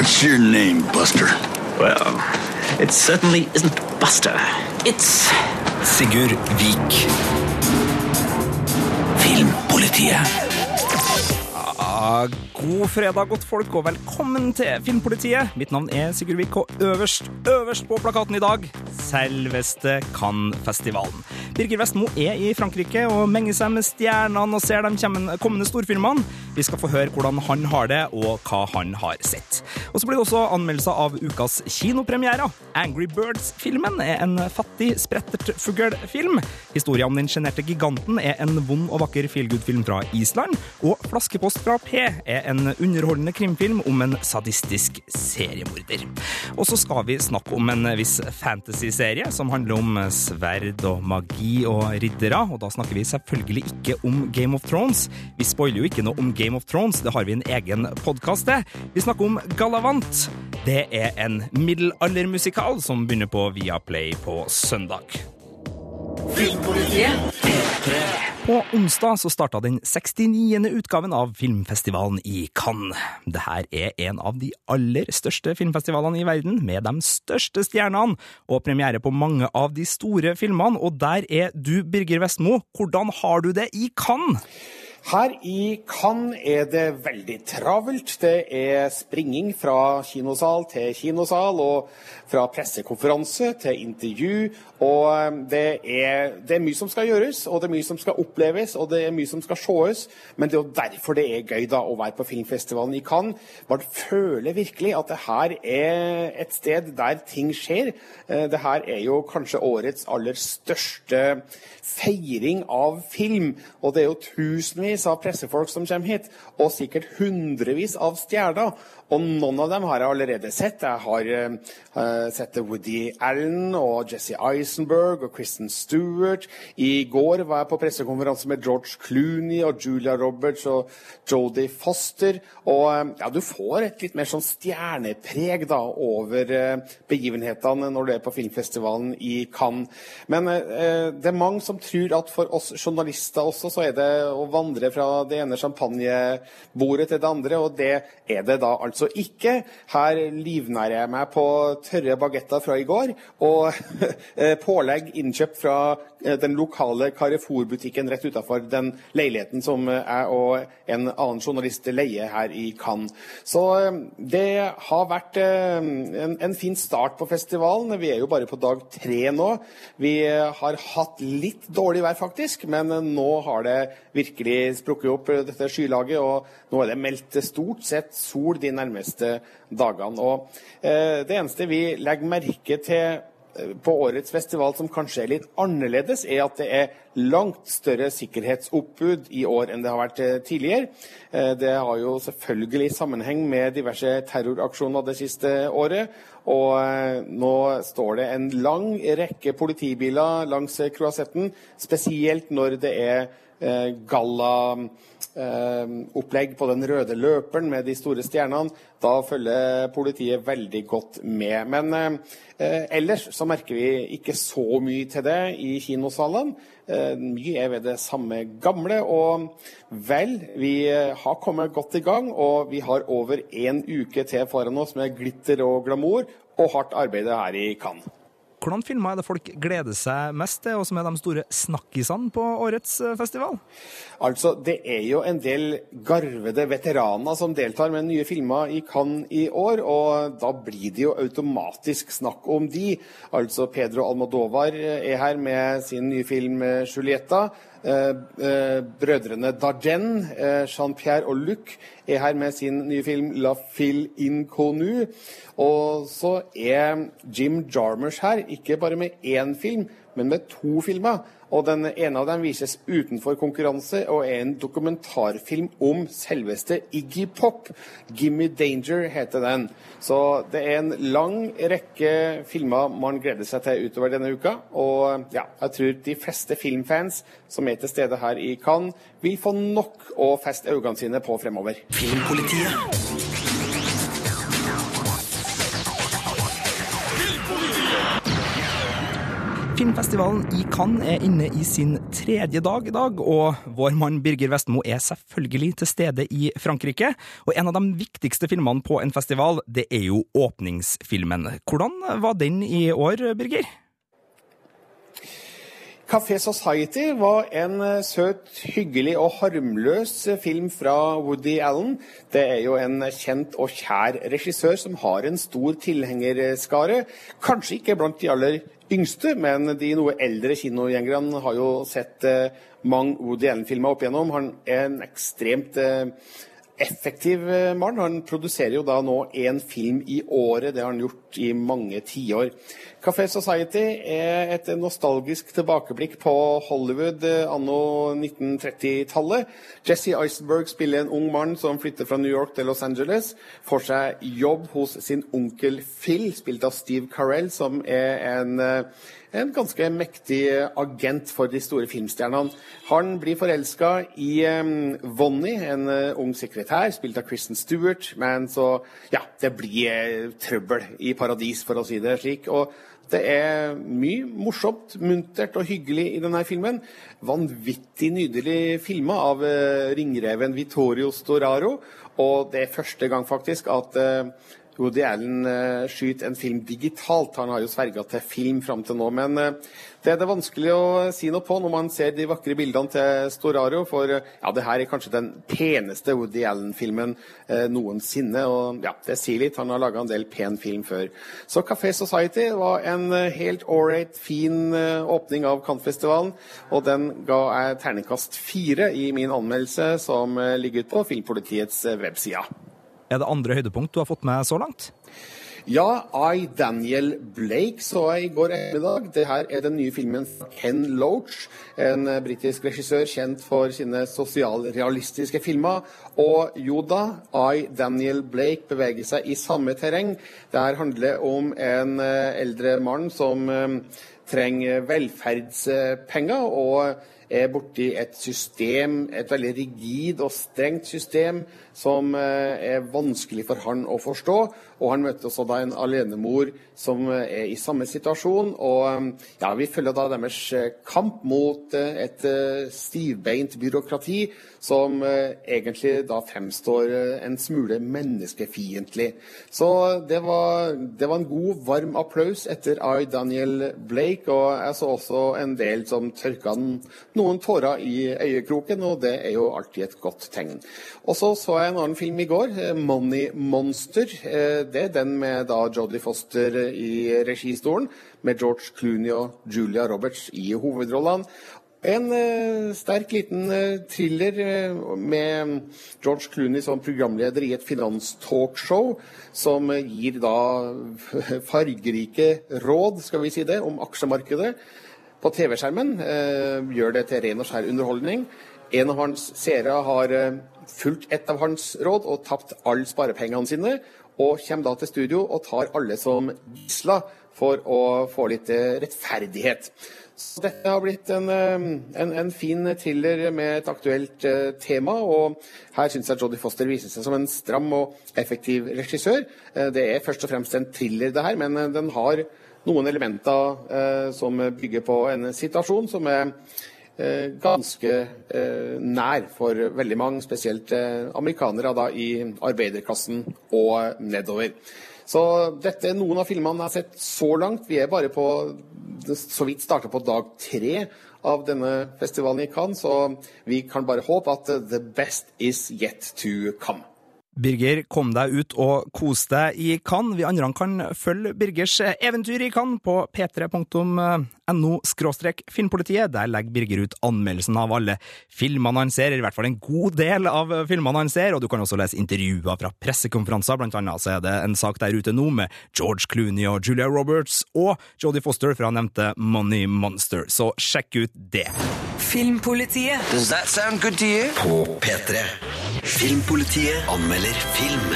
What's your name, Buster? Well, it certainly isn't Buster. It's Sigurd Vik. Filmpolitiet. God fredag, godt folk, og velkommen til Filmpolitiet. Mitt navn er Sigurd Vik, og øverst, øverst på plakaten i dag, selveste Cannes-festivalen. Birger Vestmo er i Frankrike og menger seg med stjernene og ser de kommende storfilmene. Vi skal få høre hvordan han har det, og hva han har sett. Og så blir det også anmeldelser av ukas kinopremierer. Angry Birds-filmen er en fattig, sprettert fuglefilm. Historia om den sjenerte giganten er en vond og vakker feelgood-film fra Island. Og Flaskepost fra P er en underholdende krimfilm om en sadistisk seriemorder. Og så skal vi snakke om en viss fantasy-serie som handler om sverd og magi og riddere, og da snakker vi selvfølgelig ikke om Game of Thrones. Vi spoiler jo ikke noe om Game of Thrones, det har vi en egen podkast til. Vi snakker om Galavant. Det er en middelaldermusikal som begynner på Viaplay på søndag. Filmpolitiet. På onsdag så starta den 69. utgaven av filmfestivalen i Cannes. Dette er en av de aller største filmfestivalene i verden, med de største stjernene, og premiere på mange av de store filmene. Og der er du, Birger Vestmo. Hvordan har du det i Cannes? Her i Cannes er det veldig travelt. Det er springing fra kinosal til kinosal, og fra pressekonferanse til intervju. Og um, det er, det er, mye som skal gjøres, og det er mye som skal oppleves, og det er mye som skal sees. Men det er jo derfor det er gøy da å være på filmfestivalen i Cannes. Man føler virkelig at det her er et sted der ting skjer. Eh, det her er jo kanskje årets aller største feiring av film. Og det er jo tusenvis av pressefolk som kommer hit, og sikkert hundrevis av stjerner. Og noen av dem har jeg allerede sett. Jeg har uh, sett Woody Allen og Jesse Eisenberg og Kristen Stewart. I går var jeg på pressekonferanse med George Clooney og Julia Roberts og Jodie Foster. Og uh, ja, du får et litt mer sånn stjernepreg da over uh, begivenhetene når du er på filmfestivalen i Cannes. Men det er mange som tror at for oss journalister også, så er det å vandre fra det ene champagnebordet til det andre, og det er det da altså altså ikke. Her livnærer jeg meg på tørre bagetter fra i går og eh, pålegg innkjøpt fra den lokale Carrefour-butikken rett utafor den leiligheten som jeg og en annen journalist leier her i Cannes. Så eh, det har vært en, en fin start på festivalen. Vi er jo bare på dag tre nå. Vi har hatt litt dårlig vær, faktisk, men nå har det virkelig sprukket opp, dette skylaget. Og nå er det meldt stort sett sol de nærmeste dagene. Og eh, Det eneste vi legger merke til eh, på årets festival som kanskje er litt annerledes, er at det er langt større sikkerhetsoppbud i år enn det har vært eh, tidligere. Det har jo selvfølgelig sammenheng med diverse terroraksjoner det siste året. Og nå står det en lang rekke politibiler langs Croisetten, spesielt når det er gallaopplegg på den røde løperen med de store stjernene. Da følger politiet veldig godt med. Men eh, ellers så merker vi ikke så mye til det i kinosalene. Eh, mye er ved det samme gamle. Og vel, vi har kommet godt i gang, og vi har over en uke til foran oss med glitter og glamour og hardt arbeid her i Cannes. Hvordan filmer er det folk gleder seg mest til, og som er de store snakkisene på årets eh, festival? Altså, Det er jo en del garvede veteraner som deltar med nye filmer i Cannes i år, og da blir det jo automatisk snakk om de. Altså Pedro Almodovar er her med sin nye film eh, 'Julieta'. Eh, eh, brødrene Dargen, eh, Jean-Pierre og Luc, er her med sin nye film 'La Fille Inconnue'. Og så er Jim Jarmers her, ikke bare med én film, men med to filmer. Og den ene av dem vises utenfor konkurranse og er en dokumentarfilm om selveste Iggy Pop. 'Gimme Danger' heter den. Så det er en lang rekke filmer man gleder seg til utover denne uka. Og ja, jeg tror de fleste filmfans som er til stede her i Cannes, vil få nok å feste øynene sine på fremover. Filmpolitiet. Filmfestivalen i Cannes er inne i sin tredje dag i dag, og vår mann Birger Vestmo er selvfølgelig til stede i Frankrike. Og en av de viktigste filmene på en festival, det er jo åpningsfilmen. Hvordan var den i år, Birger? Café Society var en eh, søt, hyggelig og harmløs eh, film fra Woody Allen. Det er jo en kjent og kjær regissør som har en stor tilhengerskare. Kanskje ikke blant de aller yngste, men de noe eldre kinogjengerne har jo sett eh, mange Woody Allen-filmer opp igjennom. Han er en ekstremt effektiv mann. Han produserer jo da nå én film i året. Det har han gjort i mange tiår. Café Society er et nostalgisk tilbakeblikk på Hollywood eh, anno 1930-tallet. Jesse Eisenberg spiller en ung mann som flytter fra New York til Los Angeles. Får seg jobb hos sin onkel Phil, spilt av Steve Carell, som er en, eh, en ganske mektig agent for de store filmstjernene. Han blir forelska i um, Vonnie, en uh, ung sekretær, spilt av Kristen Stewart. Men så Ja, det blir trøbbel i paradis, for å si det slik. og det er mye morsomt, muntert og hyggelig i denne filmen. Vanvittig nydelig filma av ringreven Vittorio Storaro. Og det er første gang faktisk at Woody Allen uh, skyter en film digitalt. Han har jo sverga til film fram til nå. Men uh, det er det vanskelig å si noe på når man ser de vakre bildene til Storaro. For ja, det her er kanskje den peneste Woody Allen-filmen eh, noensinne. Og ja, det sier litt. Han har laga en del pen film før. Så Café Society var en helt ålreit, fin eh, åpning av Cannes-festivalen. Og den ga jeg terningkast fire i min anmeldelse, som eh, ligger ute på Filmpolitiets webside. Er det andre høydepunkt du har fått med så langt? Ja, I, Daniel Blake, så jeg i går ettermiddag. Det her er den nye filmen Ken Loach, en eh, britisk regissør kjent for sine sosialrealistiske filmer. Og jo da, I, Daniel Blake beveger seg i samme terreng. Det her handler om en eh, eldre mann som eh, trenger velferdspenger. og borti et system, et veldig rigid og strengt system, som er vanskelig for han å forstå. Og han møter også da en alenemor som eh, er i samme situasjon. Og eh, ja, vi følger da deres eh, kamp mot et stivbeint byråkrati som egentlig da fremstår en smule menneskefiendtlig. Så det var, det var, en god, varm applaus etter I. Daniel Blake. Og jeg så også en del som tørka noen tårer i øyekroken, og det er jo alltid et godt tegn. Og så så jeg en annen film i går, 'Money Monster' det. er Den med da Jodie Foster i registolen, med George Clooney og Julia Roberts i hovedrollene. En uh, sterk liten uh, thriller uh, med George Clooney som programleder i et finanstalkshow, som gir da fargerike råd, skal vi si det, om aksjemarkedet på TV-skjermen. gjør det til ren og skjær underholdning. En av hans seere har fulgt et av hans råd og tapt alle sparepengene sine og kommer da til studio og tar alle som gisler for å få litt eh, rettferdighet. Dette har blitt en, eh, en, en fin thriller med et aktuelt uh, tema. Og her syns jeg Jodie Foster viser seg som en stram og effektiv regissør. Uh, det er først og fremst en thriller, det her, men uh, den har noen elementer som bygger på en situasjon som er Eh, ganske eh, nær for veldig mange, spesielt eh, amerikanere da, i arbeiderklassen og nedover. Så dette er noen av filmene jeg har sett så langt. Vi er bare på så vidt starta på dag tre av denne festivalen i Cannes, så vi kan bare håpe at the best is yet to come. Birger, kom deg ut og kos deg i Cannes. Vi andre kan følge Birgers eventyr i Cannes på p3.no filmpolitiet. Der legger Birger ut anmeldelsen av alle filmene han ser, i hvert fall en god del av filmene han ser, og du kan også lese intervjuer fra pressekonferanser. Blant annet så er det en sak der ute nå med George Clooney og Julia Roberts og Jodie Foster fra nevnte Money Monster, så sjekk ut det. Filmpolitiet. Does that sound good to you? På P3. Filmpolitiet anmelder film.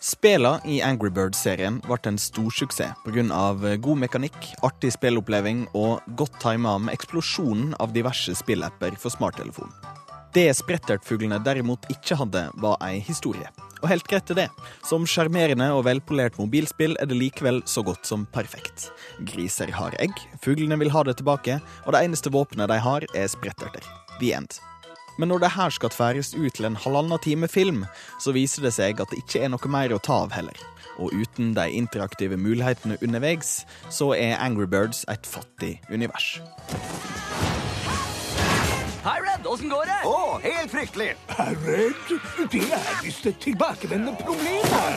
Spela i Angry Birds-serien ble en stor suksess pga. god mekanikk, artig spilloppleving og godt tima med eksplosjonen av diverse spillapper for smarttelefon. Det Sprettertfuglene derimot ikke hadde, var ei historie. Og helt greit til det. Som sjarmerende og velpolert mobilspill er det likevel så godt som perfekt. Griser har egg, fuglene vil ha det tilbake, og det eneste våpenet de har, er spretterter. The end. Men når det her skal tværes ut til en halvannen time film, så viser det seg at det ikke er noe mer å ta av heller. Og uten de interaktive mulighetene underveis, så er Angry Birds et fattig univers. Hei, Åssen går det? Å, helt fryktelig. Redd? Det er visst et tilbakevendende problem her.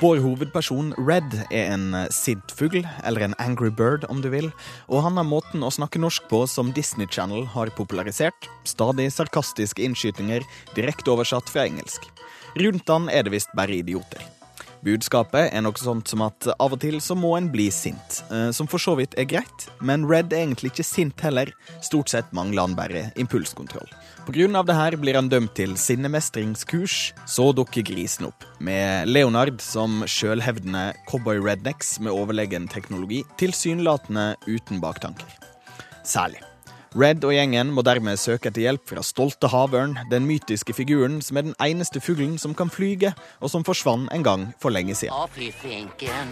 Vår hovedperson Red er en sint fugl, eller en angry bird om du vil, og han har måten å snakke norsk på som Disney Channel har popularisert. Stadig sarkastiske innskytinger, direkte oversatt fra engelsk. Rundt han er det visst bare idioter. Budskapet er noe sånt som at av og til så må en bli sint, eh, som for så vidt er greit, men Red er egentlig ikke sint heller. Stort sett mangler han bare impulskontroll. På grunn av det her blir han dømt til sinnemestringskurs. Så dukker grisen opp, med Leonard som sjølhevdende cowboy-rednecks med overlegen teknologi, tilsynelatende uten baktanker. Særlig. Red og gjengen må dermed søke etter hjelp fra stolte havørn, den mytiske figuren som er den eneste fuglen som kan flyge, og som forsvant en gang for lenge siden.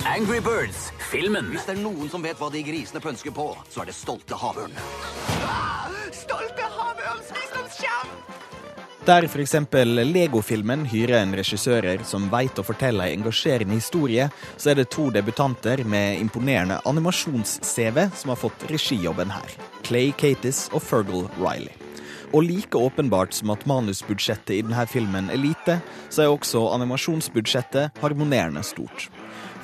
Angry Birds, filmen. Hvis det er noen som vet hva de grisene pønsker på, så er det stolte havørn. Stolte havørns visdomsskjerm! Der f.eks. Lego-filmen hyrer en regissører som veit å fortelle ei engasjerende historie, så er det to debutanter med imponerende animasjons-CV som har fått regijobben her. Clay Catis og Fergal Riley. Og like åpenbart som at manusbudsjettet i denne filmen er lite, så er også animasjonsbudsjettet harmonerende stort.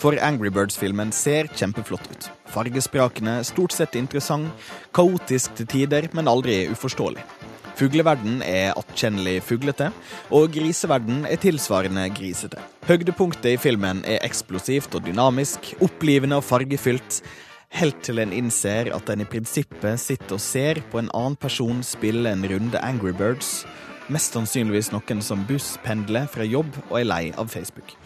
For Angry Birds-filmen ser kjempeflott ut. Fargesprakende, stort sett interessant, kaotisk til tider, men aldri uforståelig. Fugleverden er attkjennelig fuglete, og griseverden er tilsvarende grisete. Høydepunktet i filmen er eksplosivt og dynamisk, opplivende og fargefylt, helt til en innser at en i prinsippet sitter og ser på en annen person spille en runde Angry Birds, mest sannsynligvis noen som busspendler fra jobb og er lei av Facebook.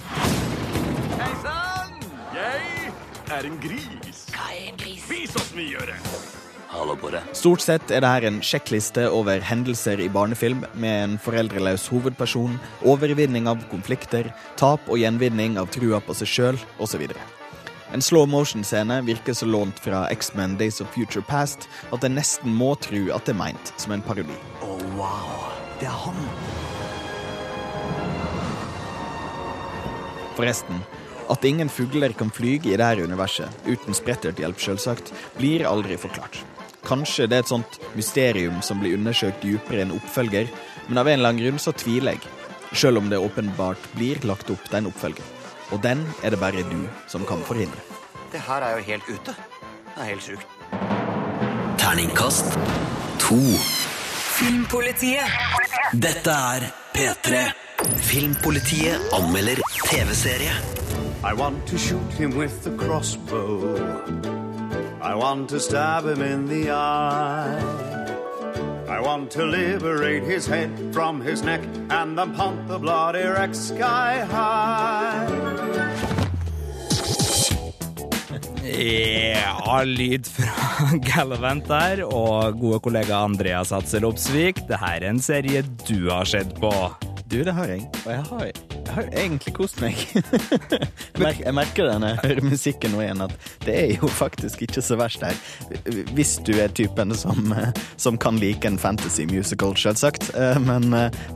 Hei sann! Jeg er en gris. Hva er en gris? Vis oss mye Hallo på det. Stort sett er dette en sjekkliste over hendelser i barnefilm, med en foreldreløs hovedperson, overvinning av konflikter, tap og gjenvinning av trua på seg sjøl, osv. En slow motion-scene virker så lånt fra X-Men Days of Future Past at en nesten må tro at det er meint som en parodi. Oh, wow. Det er han. Forresten, at ingen fugler kan flyge i dette universet, uten spretterthjelp selvsagt, blir aldri forklart. Kanskje det er et sånt mysterium som blir undersøkt dypere i en oppfølger, men av en eller annen grunn så tviler jeg. Selv om det åpenbart blir lagt opp til en oppfølger. Og den er det bare du som kan forhindre. Det her er jo helt ute. Det er helt sjukt. Terningkast to. Filmpolitiet. Dette er P3. Filmpolitiet anmelder TV-serie. I want to shoot him with the crossbow. I want to stab him in the eye. I want to liberate his head from his neck and then pump the bloody wreck sky high. Ja, lyd fra Gallivant der, og gode kollega Andreas Hatzel Opsvik. Det her er en serie du har sett på. Du, det har jeg. Og jeg har, jeg har egentlig kost meg. jeg, merker, det når jeg hører musikken nå igjen, at det er jo faktisk ikke så verst her. Hvis du er typen som, som kan like en fantasy musical, selvsagt. Men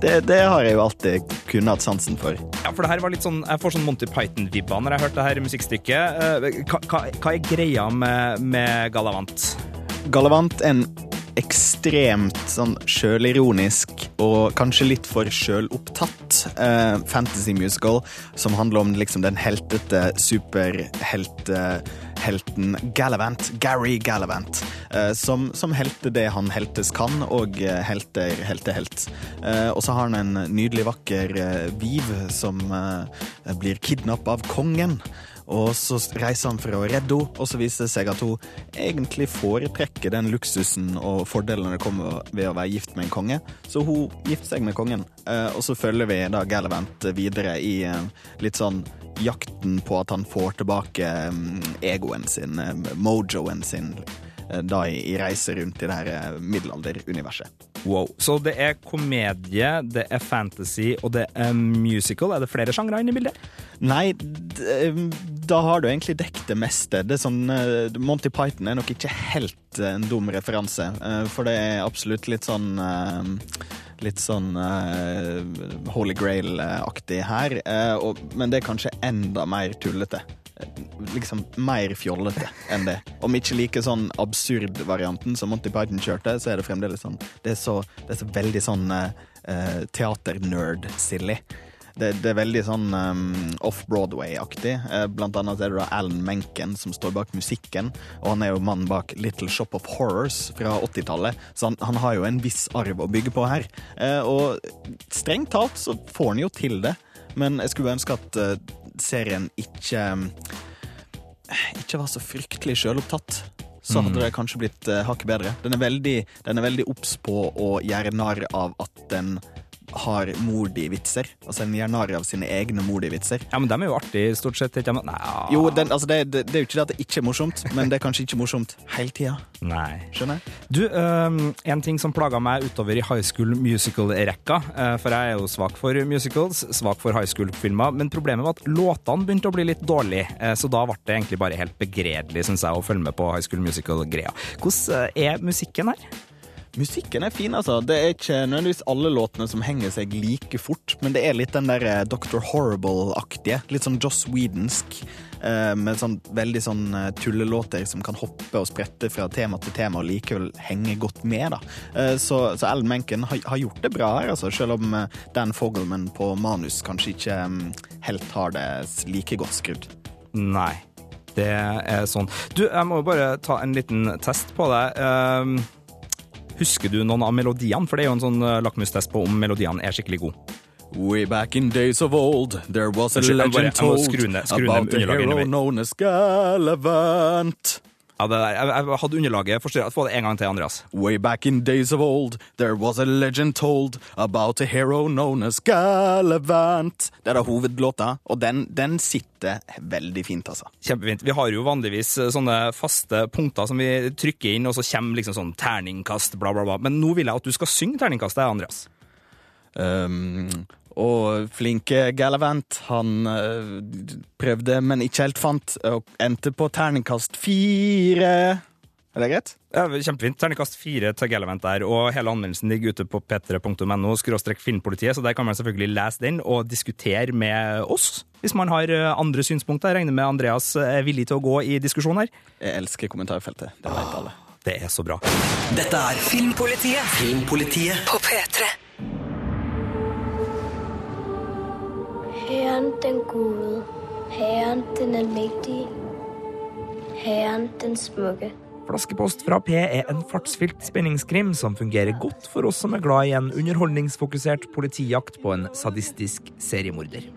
det, det har jeg jo alltid kunnet hatt sansen for. Ja, for det her var litt sånn, Jeg får sånn Monty Python-vibba når jeg hørte det her musikkstykket. Eh, Hva, hva, hva er greia med, med Galavant? Galavant er en ekstremt sånn sjølironisk og kanskje litt for sjølopptatt eh, fantasy musical som handler om liksom den heltete superhelten Galavant, Gary Galavant, eh, som, som helter det han heltes kan, og eh, helter heltehelt. Eh, og så har han en nydelig, vakker eh, Viv som eh, blir kidnappa av kongen. Og så reiser han for å redde henne, og så viser det seg at hun egentlig foretrekker den luksusen og fordelene det kommer ved å være gift med en konge. Så hun gifter seg med kongen, eh, og så følger vi da Galavant videre i eh, litt sånn jakten på at han får tilbake mm, egoen sin, eh, mojoen sin. da i, i reise rundt i det her middelalderuniverset. Wow. Så det er komedie, det er fantasy og det er musical. Er det flere sjangre inne i bildet? Nei, da har du egentlig dekket det meste. Det sånn, eh, Monty Python er nok ikke helt eh, en dum referanse, eh, for det er absolutt litt sånn Litt sånn Holy Grail-aktig her, men det er kanskje enda mer tullete. Liksom mer fjollete enn det. Om ikke like sånn absurd varianten som Monty Python kjørte, så er det fremdeles sånn Det er så, det er så veldig sånn uh, teater-nerd-silly. Det, det er veldig sånn um, off-Broadway-aktig. Eh, blant annet er det da Alan Menken som står bak musikken, og han er jo mannen bak Little Shop of Horrors fra 80-tallet, så han, han har jo en viss arv å bygge på her. Eh, og strengt talt så får han jo til det, men jeg skulle ønske at eh, serien ikke ikke var så fryktelig sjølopptatt. Så hadde det kanskje blitt uh, hakket bedre. Den er veldig, den er veldig obs på å gjøre narr av at den har Mordi-vitser. Altså En gjør narr av sine egne Mordi-vitser. Ja, men de er jo artige, stort sett. Ikke? Nei, Jo, den, altså det, det, det er jo ikke det at det ikke er morsomt, men det er kanskje ikke morsomt hele tida. Nei. Skjønner jeg? Du, um, en ting som plaga meg utover i high school musical-rekka, øh, for jeg er jo svak for musicals, svak for high school-filmer, men problemet var at låtene begynte å bli litt dårlige, eh, så da ble det egentlig bare helt begredelig, syns jeg, å følge med på high school musical-greia. Hvordan øh, er musikken her? Musikken er fin, altså. Det er ikke nødvendigvis alle låtene som henger seg like fort, men det er litt den der eh, Dr. Horrible-aktige. Litt sånn Joss Wedensk. eh, Med sånn veldig sånn eh, tullelåter som kan hoppe og sprette fra tema til tema og likevel henge godt med. da. Så, så Ellen Menken har, har gjort det bra her, altså, selv om Dan Fogelman på manus kanskje ikke mm, helt har det like godt skrudd. Nei. Det er sånn. Du, jeg må jo bare ta en liten test på deg. Ehm, husker du noen av melodiene? For det er jo en sånn øh, lakmustest på om melodiene er skikkelig gode. Way back in days of old, there was a legend told about a hero known as Galavant. Ja, det der, jeg, jeg hadde underlaget forstyrra. Få det en gang til, Andreas. Way back in days of old, there was a legend told about a hero known as Galavant. Det er da hovedlåta, og den, den sitter veldig fint, altså. Kjempefint. Vi har jo vanligvis eh, sånne faste punkter som vi trykker inn, og så kommer liksom sånn terningkast, bla, bla, bla. Men nå vil jeg at du skal synge terningkastet, Andreas. Um, og flinke Galavant, han eh, prøvde, men ikke helt fant, og endte på terningkast fire. Er det greit? Ja, kjempefint. Terningkast fire til Galavant der, og hele anmeldelsen ligger ute på p3.no skråstrek filmpolitiet, så der kan man selvfølgelig lese den og diskutere med oss hvis man har eh, andre synspunkter. Jeg regner med Andreas er villig til å gå i diskusjon her. Jeg elsker kommentarfeltet. Det vet alle. Det er så bra. Dette er Filmpolitiet Filmpolitiet på P3. Herren den gode, Herren den allmektige, Herren den smukke. Flaskepost fra P er en fartsfylt spenningskrim som fungerer godt for oss som er glad i en underholdningsfokusert politijakt på en sadistisk seriemorder.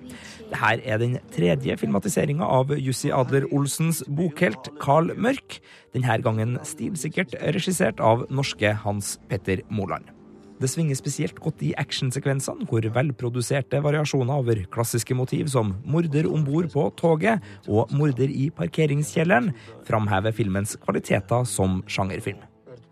Dette er den tredje filmatiseringa av Jussi Adler Olsens bokhelt Carl Mørk, denne gangen stilsikkert regissert av norske Hans Petter Moland. Det svinger spesielt godt i actionsekvensene, hvor velproduserte variasjoner over klassiske motiv som morder om bord på toget og morder i parkeringskjelleren framhever filmens kvaliteter som sjangerfilm.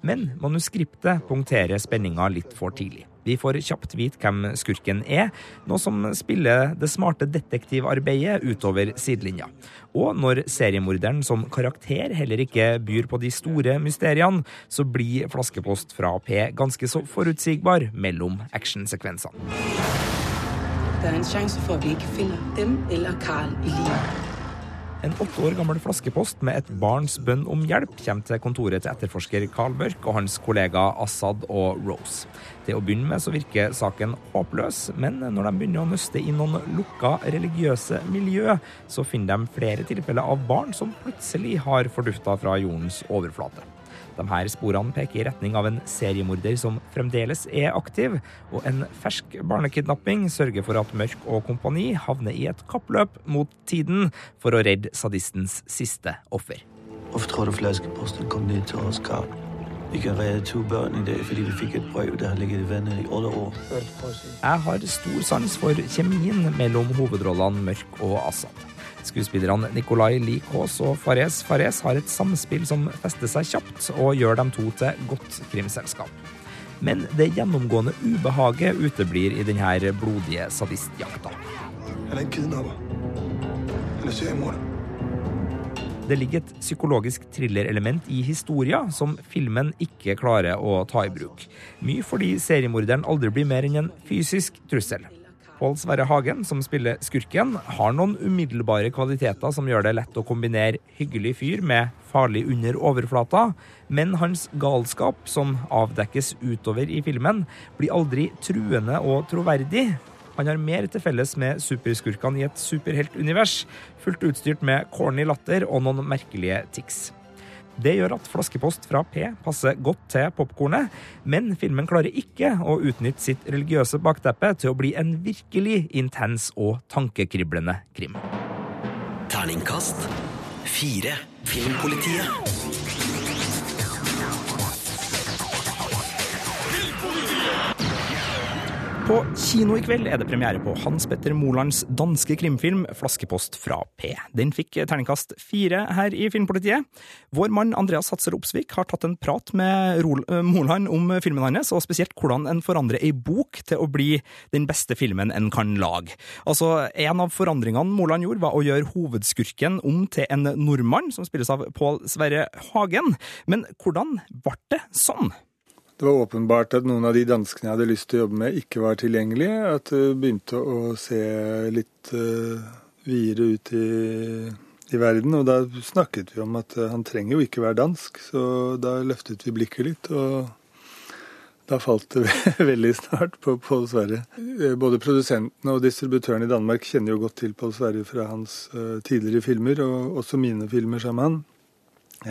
Men manuskriptet punkterer spenninga litt for tidlig. Vi får kjapt vite hvem skurken er, noe som spiller det smarte detektivarbeidet utover sidelinja. Og når seriemorderen som karakter heller ikke byr på de store mysteriene, så blir Flaskepost fra P ganske så forutsigbar mellom actionsekvensene. Det er en chance for, at vi ikke finner dem eller Carl i livet. En åtte år gammel flaskepost med et barns bønn om hjelp kommer til kontoret til etterforsker Carl Mørk og hans kollega Assad og Rose. Til å begynne med så virker saken håpløs, men når de begynner å nøste i noen lukka religiøse miljø, så finner de flere tilfeller av barn som plutselig har fordufta fra jordens overflate. De her sporene peker i retning av en seriemorder som fremdeles er aktiv, og en fersk barnekidnapping sørger for at Mørk og kompani havner i et kappløp mot tiden for å redde sadistens siste offer. Hvorfor tror du flaskeposten kom ned til oss, Karl? Vi kan redde to barn i dag, fordi vi fikk et brev der har ligget i vannet i alle år. Jeg har stor sans for kjemien mellom hovedrollene Mørk og Assad. Skuespillerne Nicolay Likås og Fares Fares har et samspill som fester seg kjapt, og gjør dem to til godt krimselskap. Men det gjennomgående ubehaget uteblir i denne blodige sadistjakta. Det ligger et psykologisk thrillerelement i historia som filmen ikke klarer å ta i bruk. Mye fordi seriemorderen aldri blir mer enn en fysisk trussel. Pål Sverre Hagen, som spiller skurken, har noen umiddelbare kvaliteter som gjør det lett å kombinere hyggelig fyr med farlig under overflata, men hans galskap, som avdekkes utover i filmen, blir aldri truende og troverdig. Han har mer til felles med superskurkene i et superheltunivers, fullt utstyrt med corny latter og noen merkelige tics. Det gjør at flaskepost fra P passer godt til popkornet, men filmen klarer ikke å utnytte sitt religiøse bakteppe til å bli en virkelig intens og tankekriblende krim. Terningkast fire. Filmpolitiet. På kino i kveld er det premiere på Hans Petter Molands danske krimfilm 'Flaskepost fra P'. Den fikk terningkast fire her i Filmpolitiet. Vår mann Andreas Hatser Opsvik har tatt en prat med eh, Moland om filmen hans, og spesielt hvordan en forandrer ei bok til å bli den beste filmen en kan lage. Altså, En av forandringene Moland gjorde, var å gjøre hovedskurken om til en nordmann, som spilles av Pål Sverre Hagen. Men hvordan ble det sånn? Det var åpenbart at noen av de danskene jeg hadde lyst til å jobbe med, ikke var tilgjengelige. At det begynte å se litt uh, videre ut i, i, verden. Og da snakket vi om at uh, han trenger jo ikke være dansk, så da løftet vi blikket litt. Og da falt det veldig snart på Pål Sverre. Eh, både produsentene og distributøren i Danmark kjenner jo godt til Pål Sverre fra hans tidligere filmer, og også mine filmer sammen med han.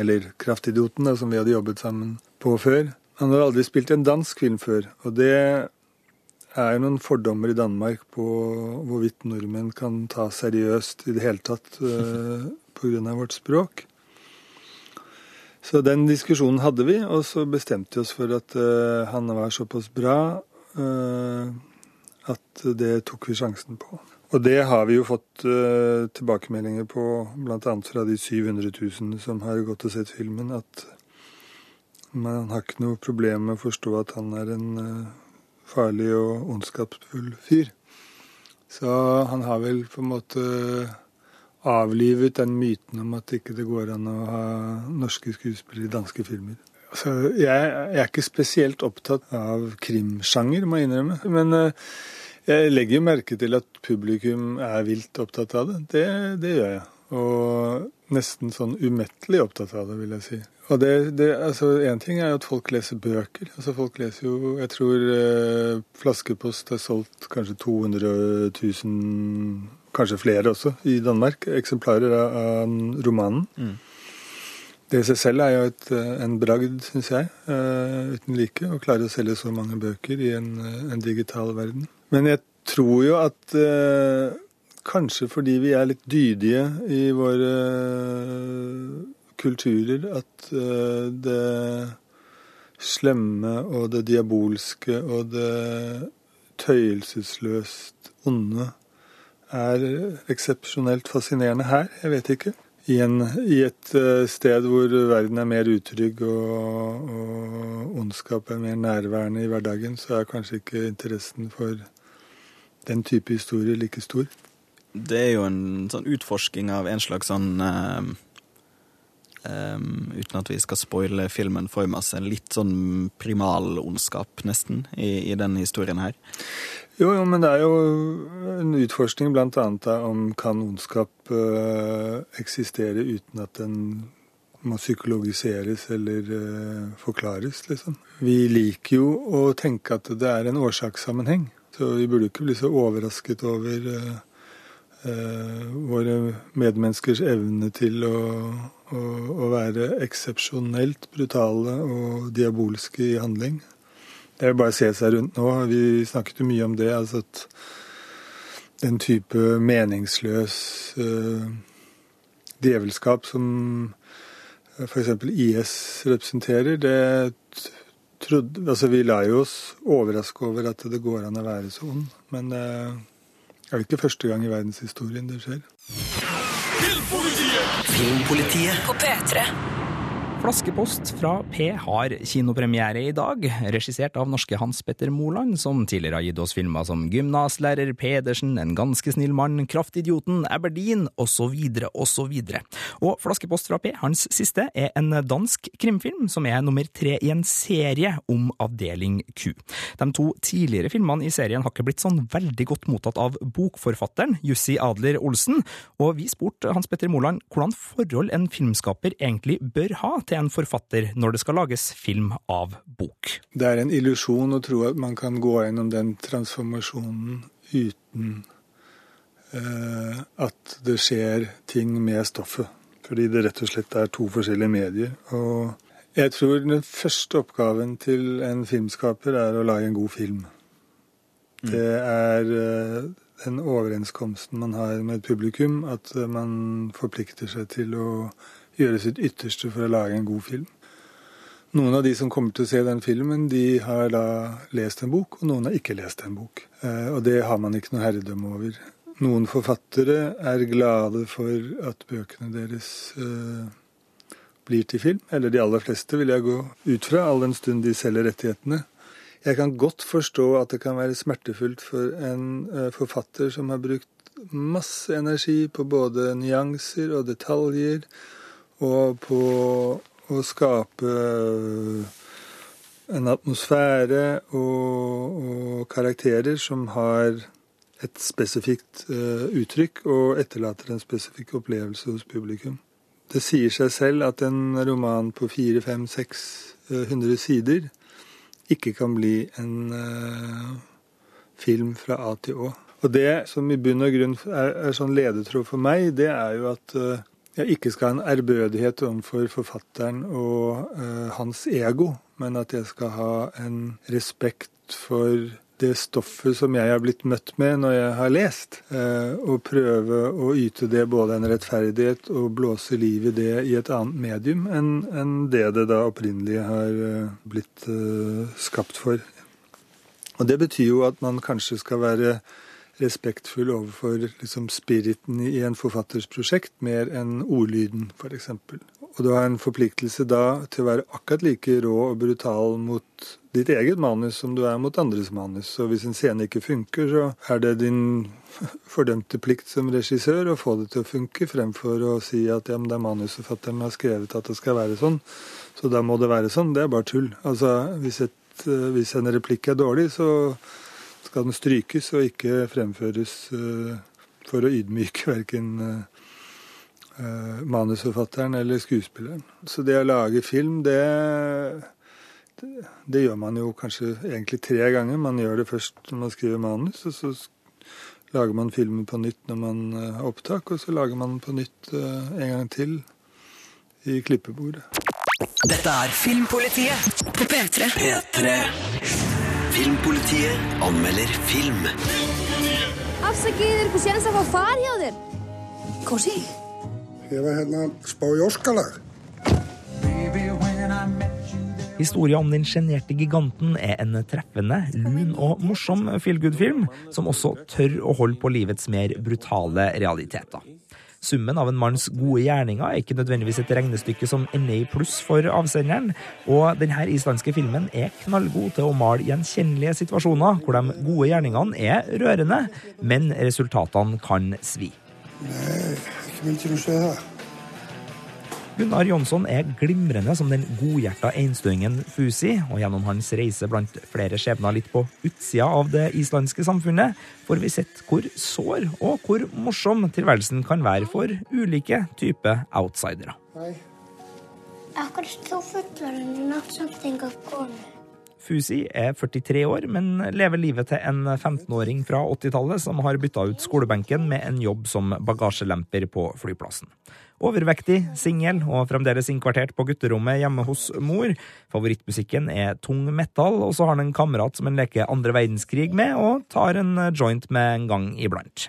Eller Kraftidioten, da, som vi hadde jobbet sammen på før. Han har aldri spilt en dansk film før, og det er jo noen fordommer i Danmark på hvorvidt nordmenn kan ta seriøst i det hele tatt uh, pga. vårt språk. Så den diskusjonen hadde vi, og så bestemte vi oss for at uh, han var såpass bra uh, at det tok vi sjansen på. Og det har vi jo fått uh, tilbakemeldinger på, bl.a. fra de 700 000 som har gått og sett filmen, at men han har ikke noe problem med å forstå at han er en uh, farlig og ondskapsfull fyr. Så han har vel på en måte avlivet den myten om at ikke det går an å ha norske skuespillere i danske filmer. Så jeg, jeg, er ikke spesielt opptatt av krimsjanger, må jeg innrømme. Men uh, jeg legger jo merke til at publikum er vilt opptatt av det. Det, det gjør jeg. Og nesten sånn umettelig opptatt av det, vil jeg si. Og det, det, altså Én ting er jo at folk leser bøker. Altså Folk leser jo Jeg tror eh, Flaskepost har solgt kanskje 200 000, kanskje flere også, i Danmark, eksemplarer av, av romanen. Mm. Det i seg selv er jo et, eh, en bragd, syns jeg, eh, uten like, å klare å selge så mange bøker i en, en digital verden. Men jeg tror jo at eh, kanskje fordi vi er litt dydige i våre kulturer at eh, det slemme og det diabolske og det tøyelsesløst onde er eksepsjonelt fascinerende her. Jeg vet ikke. I, en, I, et eh, sted hvor verden er mer utrygg og, og ondskap er mer nærværende i hverdagen, så er kanskje ikke interessen for den type historie like stor. Det er jo en sånn utforsking av en slags sånn eh Um, uten at vi skal spoile filmen for masse. Litt sånn primal ondskap, nesten, i, i denne historien her. Jo, jo, men det er jo en utforskning bl.a. om kan ondskap uh, eksistere uten at den må psykologiseres eller uh, forklares, liksom. Vi liker jo å tenke at det er en årsakssammenheng. Så vi burde ikke bli så overrasket over uh, våre medmenneskers evne til å å, være eksepsjonelt brutale og diabolske i handling. Det er bare å se seg rundt nå. Vi snakket jo mye om det. altså at Den type meningsløs uh, djevelskap som uh, f.eks. IS representerer, det trodde Altså, vi lar jo oss overraske over at det går an å være så ond, men uh, det er vel ikke første gang i verdenshistorien det skjer. Filmpolitiet. På P3. Flaskepost fra P har kinopremiere i dag, regissert av norske Hans Petter Moland, som tidligere har gitt oss filmer som Gymnaslærer Pedersen, En ganske snill mann, Kraftidioten, Aberdeen osv. osv. Og Flaskepost fra P, hans siste, er en dansk krimfilm som er nummer tre i en serie om Avdeling Q. De to tidligere filmene i serien har ikke blitt sånn veldig godt mottatt av bokforfatteren Jussi Adler Olsen, og vi spurte Hans Petter Moland hvordan forhold en filmskaper egentlig bør ha til en forfatter når det skal lages film av bok. Det er en illusjon å tro at man kan gå gjennom den transformasjonen uten eh, at det skjer ting med stoffet. Fordi det rett og slett er to forskjellige medier. Og jeg tror den første oppgaven til en filmskaper er å lage en god film. Det er eh, den overenskomsten man har med et publikum, at man forplikter seg til å gjøre sitt ytterste for å lage en god film. Noen av de som kommer til å se den filmen, de har da lest en bok, og noen har ikke lest en bok. Eh, og det har man ikke noe herredømme over. Noen forfattere er glade for at bøkene deres eh, blir til film. Eller de aller fleste, vil jeg gå ut fra, all den stund de selger rettighetene. Jeg kan godt forstå at det kan være smertefullt for en eh, forfatter som har brukt masse energi på både nyanser og detaljer, og på å skape en atmosfære og, og karakterer som har et spesifikt uh, uttrykk og etterlater en spesifikk opplevelse hos publikum. Det sier seg selv at en roman på 400-500-600 sider ikke kan bli en uh, film fra A til Å. Og det som i bunn og grunn er, er sånn ledetråd for meg, det er jo at uh, jeg ikke skal ha en ærbødighet overfor forfatteren og eh, hans ego, men at jeg skal ha en respekt for det stoffet som jeg har blitt møtt med når jeg har lest, eh, og prøve å yte det både en rettferdighet og blåse liv i det i et annet medium enn en det det da opprinnelig har uh, blitt skapt for. Og det betyr jo at man kanskje skal være respektfull overfor liksom, spiriten i en forfatters prosjekt, mer enn ordlyden, f.eks. Og du har en forpliktelse da til å være akkurat like rå og brutal mot ditt eget manus som du er mot andres manus. Så hvis en scene ikke funker, så er det din fordømte plikt som regissør å få det til å funke, fremfor å si at ja, men det er manusforfatteren har skrevet at det skal være sånn, så da må det være sånn. Det er bare tull. Altså, hvis, et, hvis en replikk er dårlig, så skal den strykes og ikke fremføres uh, for å ydmyke verken uh, manusforfatteren eller skuespilleren. Så det å lage film, det, det, det, gjør man jo kanskje egentlig tre ganger. Man gjør det først når man skriver manus, og så lager man filmen på nytt når man har opptak, og så lager man den på nytt uh, en gang til i klippebordet. Dette er Filmpolitiet på P3. P3. Filmpolitiet anmelder film. Afsakið, er séns að fá far hjá þér? Kósi? Ég var hérna spá í Óskalag. Historia om den sjenerte giganten er en treffende, lun og morsom feelgood-film, som også tør å holde på livets mer brutale realiteter. Summen av en manns gode gjerninger er ikke nødvendigvis et regnestykke som ender i pluss for avsenderen, og denne islandske filmen er knallgod til å male gjenkjennelige situasjoner hvor de gode gjerningene er rørende, men resultatene kan svi. Nei, ikke vil å se det. Gunnar Jonsson er glimrende som den godhjerta einstøingen Fusi, og gjennom hans reise blant flere skjebner litt på utsida av det islandske samfunnet, får vi sett hvor sår og hvor morsom tilværelsen kan være for ulike typer outsidere. Er samt? Fusi er 43 år, men lever livet til en 15-åring fra 80-tallet som har bytta ut skolebenken med en jobb som bagasjelemper på flyplassen. Overvektig, singel og fremdeles innkvartert på gutterommet hjemme hos mor. Favorittmusikken er tung metal, og så har han en kamerat som han leker andre verdenskrig med, og tar en joint med en gang iblant.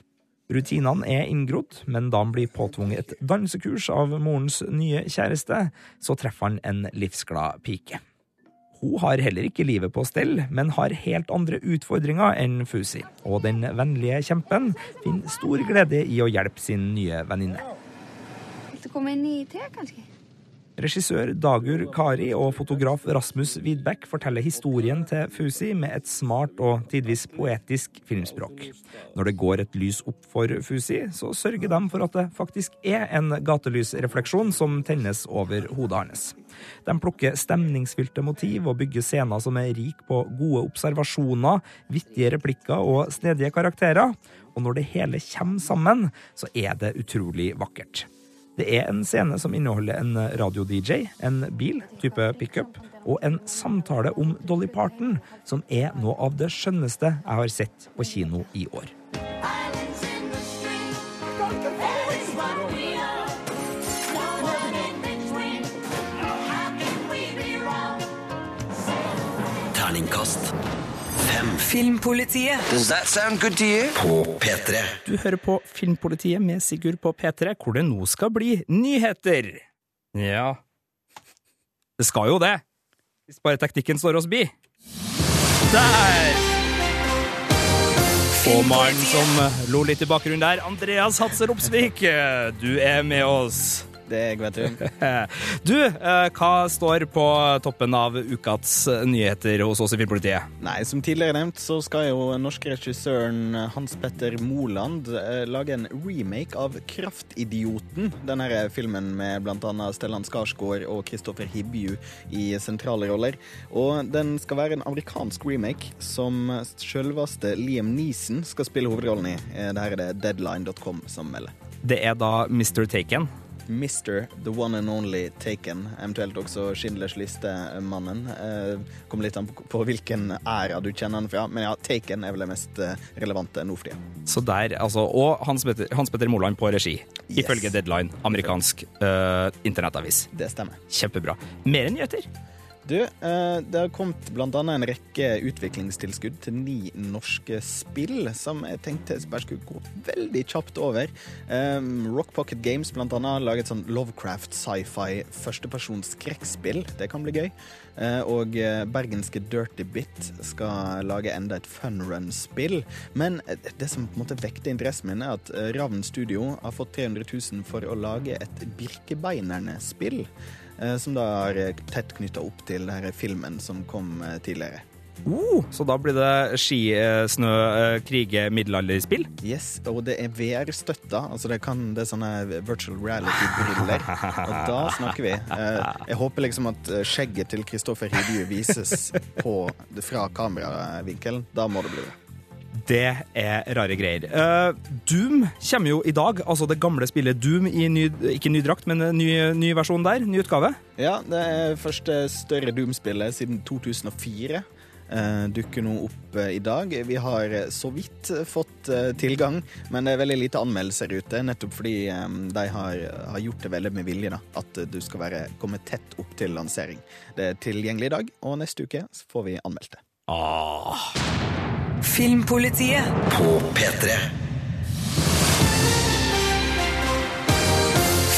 Rutinene er inngrodd, men da han blir påtvunget et dansekurs av morens nye kjæreste, så treffer han en livsglad pike. Hun har heller ikke livet på stell, men har helt andre utfordringer enn Fusi, og den vennlige kjempen finner stor glede i å hjelpe sin nye venninne. Til å komme inn i te, kanskje? Regissør Dagur Kari og fotograf Rasmus Widbeck forteller historien til Fusi med et smart og tidvis poetisk filmspråk. Når det går et lys opp for Fusi, så sørger de for at det faktisk er en gatelysrefleksjon som tennes over hodet hans. De plukker stemningsfylte motiv og bygger scener som er rik på gode observasjoner, vittige replikker og snedige karakterer. Og når det hele kommer sammen, så er det utrolig vakkert. Det er en scene som inneholder en radio-DJ, en bil, type pickup, og en samtale om Dolly Parton, som er noe av det skjønneste jeg har sett på kino i år. Filmpolitiet. Does that sound good to you? På P3. Du hører på Filmpolitiet med Sigurd på P3, hvor det nå skal bli nyheter. Ja Det skal jo det. Hvis bare teknikken står oss bi. Der! Og mannen som lo litt i bakgrunnen der, Andreas Hatser Opsvik, du er med oss. Det er jeg, vet du. Du, eh, hva står på toppen av ukas nyheter hos oss i Filmpolitiet? Nei, Som tidligere nevnt så skal jo norske regissøren Hans Petter Moland eh, lage en remake av Kraftidioten. Denne filmen med bl.a. Stellan Skarsgård og Kristoffer Hibju i sentrale roller. Og den skal være en amerikansk remake som selveste Liam Neeson skal spille hovedrollen i. Eh, Dette er det deadline.com som melder. Det er da Mr. Taken. Mr. The One and Only Taken, eventuelt også Schindlers liste-mannen. Eh, Kommer litt an på, hvilken æra du kjenner han fra, men ja, Taken er vel det mest eh, relevante nå for tida. Så der, altså, Og Hans Petter, Hans Petter Moland på regi, ifølge Deadline, amerikansk eh, internettavis. Det stemmer. Kjempebra. Mer enn nyheter. Du, eh, det har kommet bl.a. en rekke utviklingstilskudd til ni norske spill, som jeg tenkte bare skulle gå veldig kjapt over. Um, Rock Pocket Games bl.a. har laget sånn Lovecraft sci-fi førstepersons skrekkspill. Det kan bli gøy. Eh, og eh, bergenske Dirty Bit skal lage enda et funrun-spill. Men det som på en måte vekte interessen min, er at Ravn Studio har fått 300 000 for å lage et Birkebeinerne-spill. Eh, Som da er eh, tett knytta opp til denne filmen som kom eh, tidligere. Uh, så da blir det ski, eh, snø, eh, krige, middelalderspill? Yes, og det er VR-støtta. Altså det, kan, det er sånne virtual reality-briller. Og da snakker vi. Jeg håper liksom at skjegget til Kristoffer Hidju vises på, fra kameravinkelen. Da må det bli det. Det er rare greier. Uh, Doom kommer jo i dag, altså det gamle spillet Doom i ny, ikke ny drakt, men ny, ny versjon der. Ny utgave. Ja, det er første større Doom-spillet siden 2004. Uh, dukker nå opp eh, i dag. Vi har eh, så vidt eh, fått eh, tilgang, men det er veldig lite anmeldelser ute. Nettopp fordi um, de har, har gjort det veldig med vilje, da. At eh, du skal være, komme tett opp til lansering. Det er tilgjengelig i dag, og neste uke får vi anmeldt det. Ah. Filmpolitiet. På P3.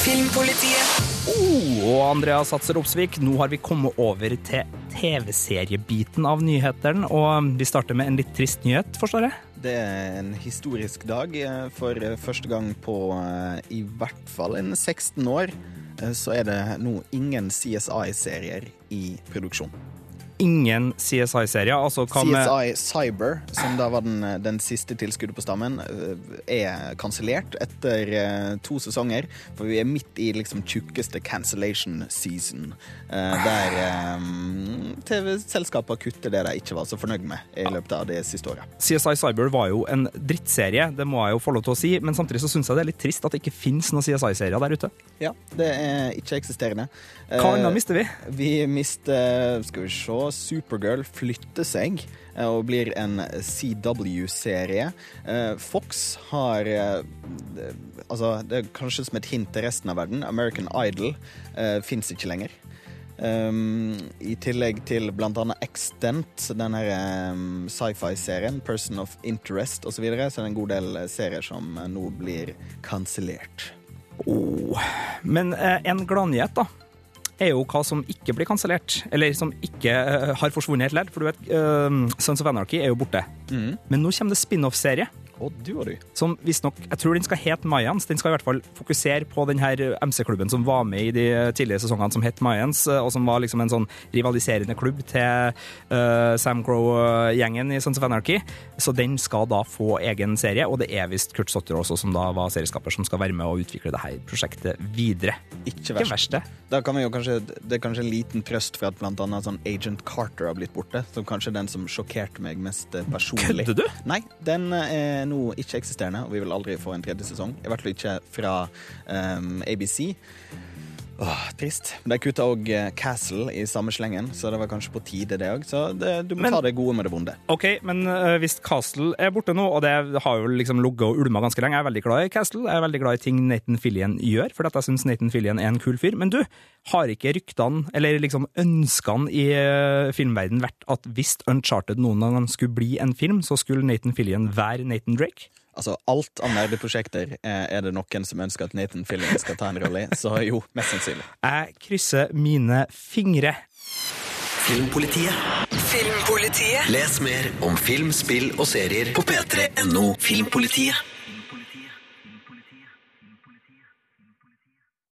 Filmpolitiet. Oh, og Andreas Satser Opsvik, nå har vi kommet over til TV-seriebiten av nyhetene, og vi starter med en litt trist nyhet, forstår jeg? Det er en historisk dag. eh, For første gang på eh, i hvert fall en 16 år eh, så er det nå ingen CSI-serier i produksjon. Ingen CSI-serier. Altså, CSI Cyber, som da var den, den siste tilskuddet på stammen, eh, er kansellert etter eh, to sesonger. For vi er midt i liksom tjukkeste cancellation season, eh, der TV-selskaper kutter det de ikke var så fornøyd med i løpet av det siste året. CSI Cyber var jo en drittserie, det må jeg jo få lov til å si, men samtidig så syns jeg det er litt trist at det ikke fins noen CSI-serier der ute. Ja, det er ikke-eksisterende. Hva annet mister vi? Vi mister Skal vi se Supergirl flytter seg eh, og blir en CW-serie. Eh, Fox har eh, Altså, det er kanskje som et hint til resten av verden. American Idol uh, fins ikke lenger. Um, I tillegg til annet Extent, den her um, sci-fi-serien, Person of Interest osv., så, videre, så det en god del eh, serier som eh, nå blir kansellert. Oh. Men eh, en gladnyhet, da, er jo hva som ikke blir kansellert. Eller som ikke uh, har forsvunnet helt ledd. For du vet, uh, Sons of Anarchy er jo borte. Mm. Men nå kommer det spin-off-serie Og du og du. Som visstnok Jeg tror den skal hete Mayans. Den skal i hvert fall fokusere på den her MC-klubben som var med i de tidligere sesongene, som het Mayans, og som var liksom en sånn rivaliserende klubb til uh, Sam Crow-gjengen i Sons of Anarchy. Så den skal da få egen serie, og det er visst Kurt Sotter også, som da var serieskaper, som skal være med og utvikle det her prosjektet videre. Ikke verst. det. Da kan vi jo kanskje, det er kanskje en liten trøst for at blant annet sånn Agent Carter har blitt borte. Som kanskje er den som sjokkerte meg mest eh, personlig. Kødder du? Nei, den eh, er nå ikke eksisterende, og vi vil aldri få en tredje sesong. I hvert fall ikke fra um, ABC. Åh, trist. De kutta òg Castle i samme slengen, så det var kanskje på tide, det òg. Så det, du må Men- ta det gode med det vonde. OK, men uh, hvis Castle er borte nå, og det har jo liksom ligget og ulma ganske lenge Jeg er veldig glad i Castle. Jeg er veldig glad i ting Nathan Fillion gjør, for dette jeg syns Nathan Fillion er en kul fyr. Men du, har ikke ryktene, eller liksom ønskene i uh, filmverden vært at hvis Uncharted noen gang skulle bli en film, så skulle Nathan Fillion være Nathan Drake? Altså, alt av nerdeprosjekter eh, er det noen som ønsker at Nathan Fillion skal ta en rolle i, så jo, mest sannsynlig. Jeg krysser mine fingre. Filmpolitiet. Filmpolitiet. Les mer om film, spill og serier på p3.no Filmpolitiet.